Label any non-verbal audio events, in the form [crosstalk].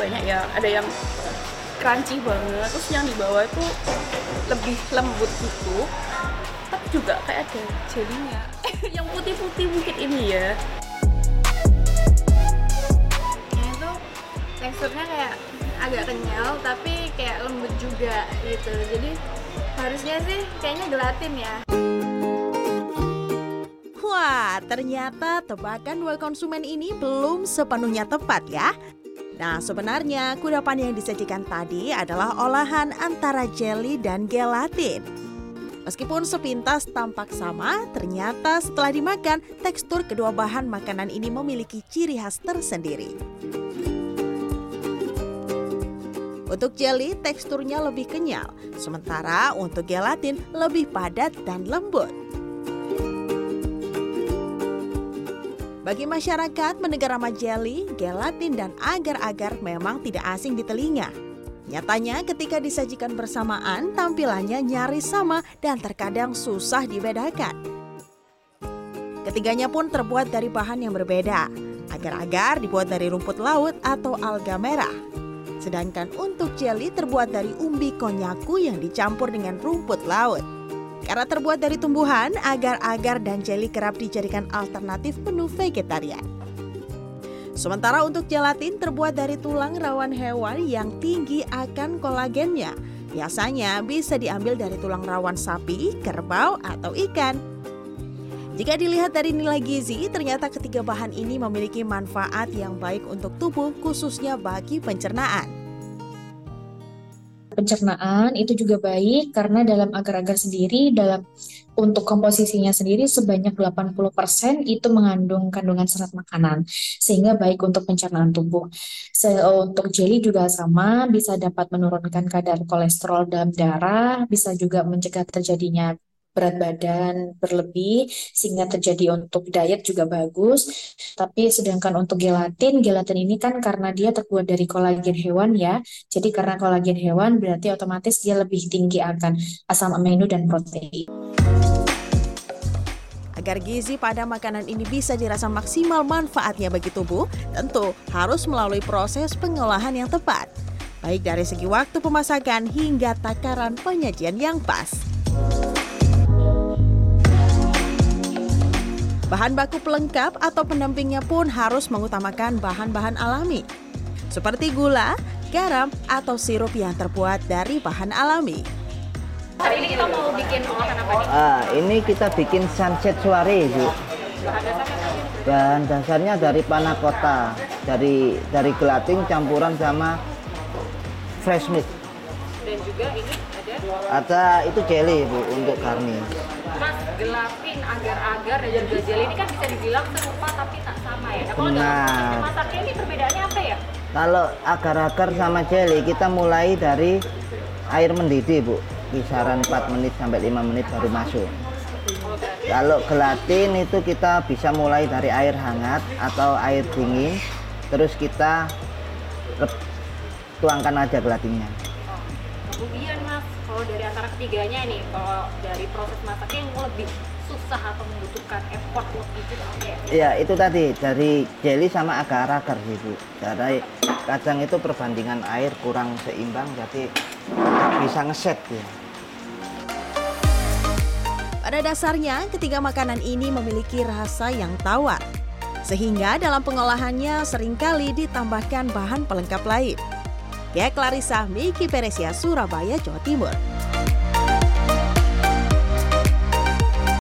banyak ya. Ada yang crunchy banget terus yang di bawah itu lebih lembut gitu. Tapi juga kayak ada jelinya. [laughs] Yang putih-putih mungkin ini ya. Ini tuh teksturnya kayak agak kenyal tapi kayak lembut juga gitu. Jadi harusnya sih kayaknya gelatin ya. Wah, ternyata tebakan dua konsumen ini belum sepenuhnya tepat ya. Nah, sebenarnya kudapan yang disajikan tadi adalah olahan antara jelly dan gelatin. Meskipun sepintas tampak sama, ternyata setelah dimakan, tekstur kedua bahan makanan ini memiliki ciri khas tersendiri. Untuk jelly, teksturnya lebih kenyal, sementara untuk gelatin lebih padat dan lembut. Bagi masyarakat mendengar nama jelly, gelatin, dan agar-agar memang tidak asing di telinga. Nyatanya ketika disajikan bersamaan, tampilannya nyaris sama dan terkadang susah dibedakan. Ketiganya pun terbuat dari bahan yang berbeda. Agar-agar dibuat dari rumput laut atau alga merah. Sedangkan untuk jelly terbuat dari umbi konyaku yang dicampur dengan rumput laut. Karena terbuat dari tumbuhan, agar-agar dan jelly kerap dijadikan alternatif menu vegetarian. Sementara untuk gelatin terbuat dari tulang rawan hewan yang tinggi akan kolagennya. Biasanya bisa diambil dari tulang rawan sapi, kerbau, atau ikan. Jika dilihat dari nilai gizi, ternyata ketiga bahan ini memiliki manfaat yang baik untuk tubuh, khususnya bagi pencernaan pencernaan itu juga baik karena dalam agar-agar sendiri dalam untuk komposisinya sendiri sebanyak 80% itu mengandung kandungan serat makanan sehingga baik untuk pencernaan tubuh. Se untuk jelly juga sama bisa dapat menurunkan kadar kolesterol dalam darah, bisa juga mencegah terjadinya berat badan berlebih sehingga terjadi untuk diet juga bagus. Tapi sedangkan untuk gelatin, gelatin ini kan karena dia terbuat dari kolagen hewan ya. Jadi karena kolagen hewan berarti otomatis dia lebih tinggi akan asam amino dan protein. Agar gizi pada makanan ini bisa dirasa maksimal manfaatnya bagi tubuh, tentu harus melalui proses pengolahan yang tepat. Baik dari segi waktu pemasakan hingga takaran penyajian yang pas. Bahan baku pelengkap atau pendampingnya pun harus mengutamakan bahan-bahan alami, seperti gula, garam, atau sirup yang terbuat dari bahan alami. Hari ini kita mau bikin olahan apa nih? Ah, ini kita bikin sunset soiree, Bu. Bahan dasarnya dari panah kota, dari dari gelatin campuran sama fresh meat. Dan juga ini ada itu jelly, Bu, untuk garnish. Mas gelatin agar-agar dan juga jelly ini kan bisa dibilang serupa tapi tak sama ya. Nah, kalau dalam Nah. proses memasaknya ini perbedaannya apa ya? Kalau agar-agar sama jelly kita mulai dari air mendidih, Bu. Kisaran 4 menit sampai 5 menit baru masuk. Kalau gelatin itu kita bisa mulai dari air hangat atau air dingin, terus kita tuangkan aja gelatinnya. Kemudian Mas, kalau dari antara ketiganya nih, kalau dari proses masaknya yang lebih susah atau membutuhkan effort lebih itu apa ya? Ya itu tadi dari jelly sama agar-agar sih Bu. Jadi kadang itu perbandingan air kurang seimbang, jadi bisa ngeset ya. Pada dasarnya, ketiga makanan ini memiliki rasa yang tawar. Sehingga dalam pengolahannya sering kali ditambahkan bahan pelengkap lain. Ya Clarissa Miki Peresia, Surabaya, Jawa Timur.